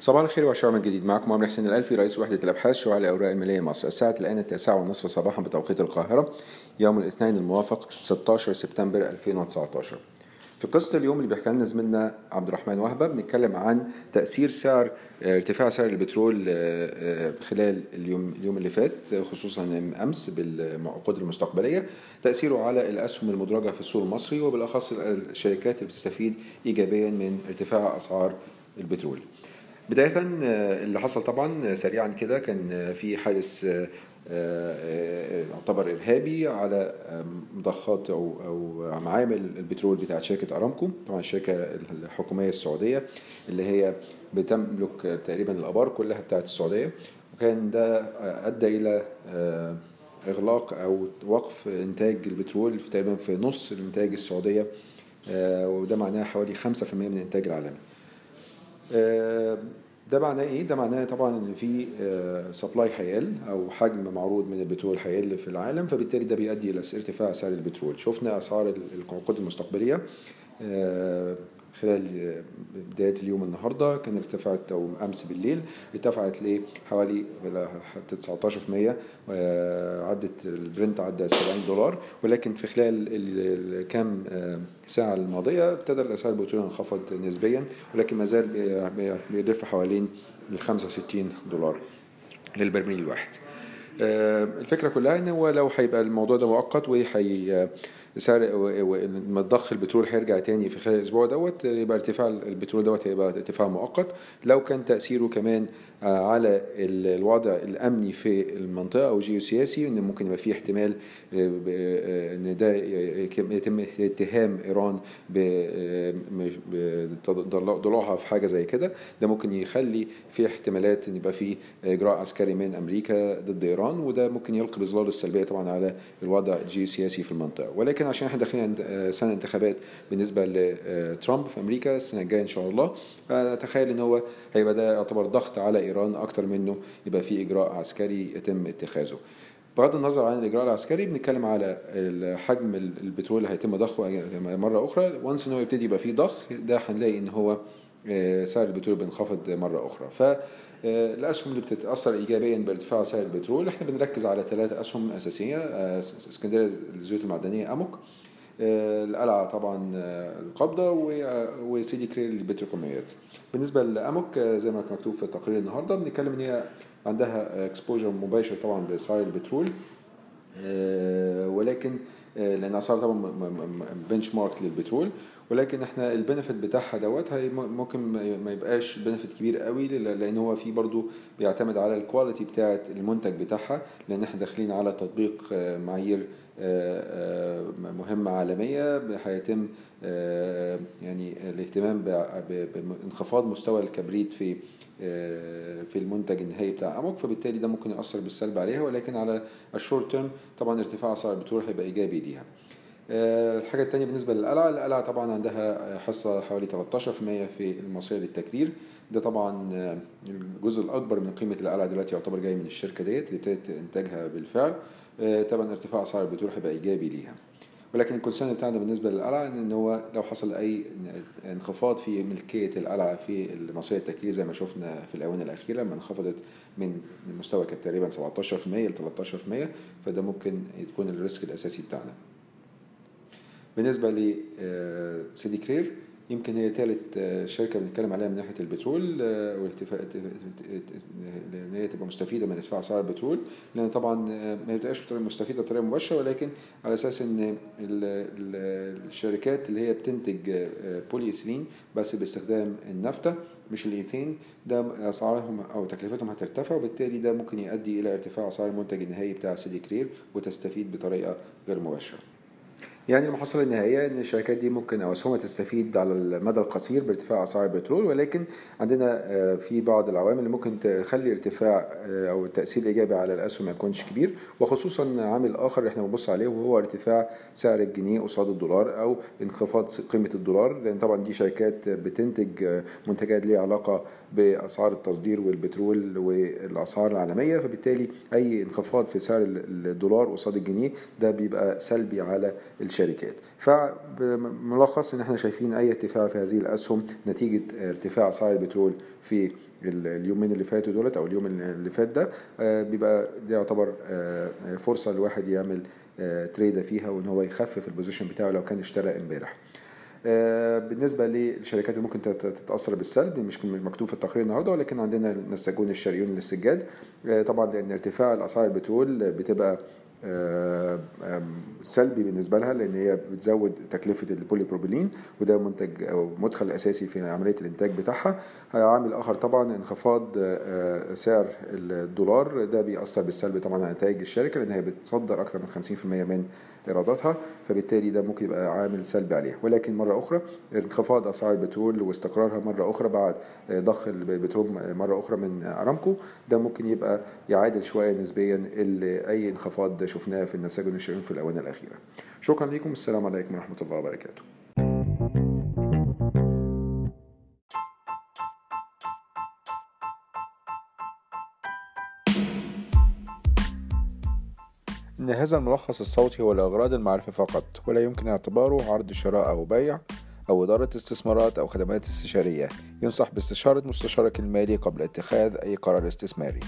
صباح الخير وعشرة من جديد معكم عمرو حسين الألفي رئيس وحدة الأبحاث شعاع الأوراق المالية مصر. الساعة الآن التاسعة والنصف صباحا بتوقيت القاهرة يوم الاثنين الموافق 16 سبتمبر 2019 في قصة اليوم اللي بيحكي لنا زميلنا عبد الرحمن وهبة بنتكلم عن تأثير سعر ارتفاع سعر البترول خلال اليوم اليوم اللي فات خصوصا أمس بالعقود المستقبلية تأثيره على الأسهم المدرجة في السوق المصري وبالأخص الشركات اللي بتستفيد إيجابيا من ارتفاع أسعار البترول. بداية اللي حصل طبعا سريعا كده كان في حادث يعتبر إرهابي على مضخات أو أو معامل البترول بتاعت شركة أرامكو. طبعا الشركة الحكومية السعودية اللي هي بتملك تقريبا الأبار كلها بتاعت السعودية. وكان ده أدى إلى إغلاق أو وقف إنتاج البترول في تقريبا في نص الإنتاج السعودية وده معناه حوالي 5% من الانتاج العالمي ده معناه إيه؟ ده معناه طبعا إن في supply هيقل أو حجم معروض من البترول هيقل في العالم فبالتالي ده بيؤدي إلى ارتفاع سعر البترول، شفنا أسعار العقود المستقبلية خلال بداية اليوم النهاردة كان ارتفعت أو أمس بالليل ارتفعت لحوالي 19% عدت البرنت عدى 70 دولار ولكن في خلال الكام ساعة الماضية ابتدى الأسعار البترول انخفض نسبيا ولكن ما زال بيلف حوالين ال 65 دولار للبرميل الواحد. الفكرة كلها إن هو لو هيبقى الموضوع ده مؤقت وهي سعر لما ضخ البترول هيرجع تاني في خلال الأسبوع دوت يبقى ارتفاع البترول دوت هيبقى ارتفاع مؤقت. لو كان تأثيره كمان على الوضع الأمني في المنطقة أو جيوسياسي إن ممكن يبقى في احتمال إن ده يتم اتهام إيران بضلوعها في حاجة زي كده. ده ممكن يخلي في احتمالات إن يبقى في إجراء عسكري من أمريكا ضد إيران وده ممكن يلقي بظلاله السلبية طبعا على الوضع الجيوسياسي في المنطقة. ولكن عشان إحنا داخلين سنة انتخابات بالنسبة لترامب في أمريكا السنة الجاية إن شاء الله. اتخيل إن هو هيبقى ده يعتبر ضغط على إيران أكتر منه يبقى في إجراء عسكري يتم اتخاذه. بغض النظر عن الإجراء العسكري بنتكلم على حجم البترول اللي هيتم ضخه مرة أخرى. وانس إن هو يبتدي يبقى فيه ضخ ده هنلاقي إن هو سعر البترول بينخفض مرة أخرى. فالاسهم اللي بتتأثر ايجابيا بارتفاع سعر البترول إحنا بنركز على ثلاثة أسهم أساسية اسكندرية الزيوت المعدنية أموك القلعة طبعا القبضة وسيدي كرير للبتروكيماويات بالنسبة لأموك زي ما مكتوب في التقرير النهاردة بنتكلم إن هي عندها exposure مباشر طبعا بأسعار البترول ولكن لأن أسعار طبعا benchmark للبترول. ولكن إحنا ال benefit بتاعها دوت ممكن ما يبقاش benefit كبير قوي لأن هو في برضو بيعتمد على ال quality بتاعه المنتج بتاعها لأن إحنا داخلين على تطبيق معايير مهمة عالمية هيتم يعني الاهتمام بانخفاض مستوى الكبريت في في المنتج النهائي بتاع أموك فبالتالي ده ممكن يأثر بالسلب عليها ولكن على الشورت تيرم طبعا ارتفاع أسعار البترول هيبقى إيجابي ليها. الحاجة التانية بالنسبة للقلعة القلعة طبعا عندها حصة حوالي 13% في المصرية للتكرير ده طبعا الجزء الأكبر من قيمة القلعة دلوقتي يعتبر جاي من الشركة ديت اللي ابتدت إنتاجها بالفعل. طبعا ارتفاع أسعار البترول هيبقى إيجابي ليها. ولكن ال concern بتاعنا بالنسبة للقلعة ان هو لو حصل أي انخفاض في ملكية القلعة في المصرية التكرير زي ما شفنا في الآونة الأخيرة لما انخفضت من مستوى كانت تقريبا 17% ل 13% فده ممكن يكون ال risk الأساسي بتاعنا. بالنسبة لسيدي كرير يمكن هي ثالث شركة بنتكلم عليها من ناحية البترول والاحتفاء إن هي تبقى مستفيدة من ارتفاع اسعار البترول لأن طبعا ما بتبقاش مستفيدة بطريقة مباشرة ولكن على أساس إن الشركات اللي هي بتنتج بولي ايثيلين بس باستخدام النفطة مش الايثين ده أسعارهم أو تكلفتهم هترتفع وبالتالي ده ممكن يؤدي إلى ارتفاع اسعار المنتج النهائي بتاع سيدي كرير وتستفيد بطريقة غير مباشرة. يعني المحصلة النهائية إن الشركات دي ممكن أو اسهمها تستفيد على المدى القصير بارتفاع أسعار البترول ولكن عندنا في بعض العوامل اللي ممكن تخلي ارتفاع أو التأثير الإيجابي على الأسهم ما يكونش كبير وخصوصا عامل آخر إحنا بنبص عليه وهو ارتفاع سعر الجنيه قصاد الدولار أو انخفاض قيمة الدولار لأن طبعا دي شركات بتنتج منتجات ليها علاقة بأسعار التصدير والبترول والأسعار العالمية فبالتالي أي انخفاض في سعر الدولار قصاد الجنيه ده بيبقى سلبي على الشركات. فملخص إن إحنا شايفين أي ارتفاع في هذه الأسهم نتيجة ارتفاع اسعار البترول في اليومين اللي فاتوا دولت أو اليوم اللي فات ده بيبقى ده يعتبر فرصة الواحد يعمل trade فيها وإن هو يخفف ال position بتاعه لو كان اشترى امبارح. بالنسبة للشركات اللي ممكن تتأثر بالسلب مش مكتوب في التقرير النهارده ولكن عندنا النساجون الشرقيون للسجاد. طبعا لأن ارتفاع الأسعار البترول بتبقى سلبي بالنسبة لها لأن هي بتزود تكلفة البوليبروبيلين وده منتج أو مدخل أساسي في عملية الإنتاج بتاعها. عامل آخر طبعا انخفاض سعر الدولار. ده بيأثر بالسلب طبعا على نتائج الشركة لأن هي بتصدر أكثر من 50% من إيراداتها فبالتالي ده ممكن يبقى عامل سلبي عليها. ولكن مرة أخرى انخفاض أسعار البترول واستقرارها مرة أخرى بعد ضخ البترول مرة أخرى من أرامكو ده ممكن يبقى يعادل شوية نسبيا اي انخفاض شفناه في النساج والنشرين في الاونه الأخيرة. شكرا لكم. السلام عليكم ورحمة الله وبركاته. إن هذا الملخص الصوتي هو لأغراض المعرفة فقط ولا يمكن اعتباره عرض شراء أو بيع أو إدارة استثمارات أو خدمات استشارية. ينصح باستشارة مستشارك المالي قبل اتخاذ أي قرار استثماري.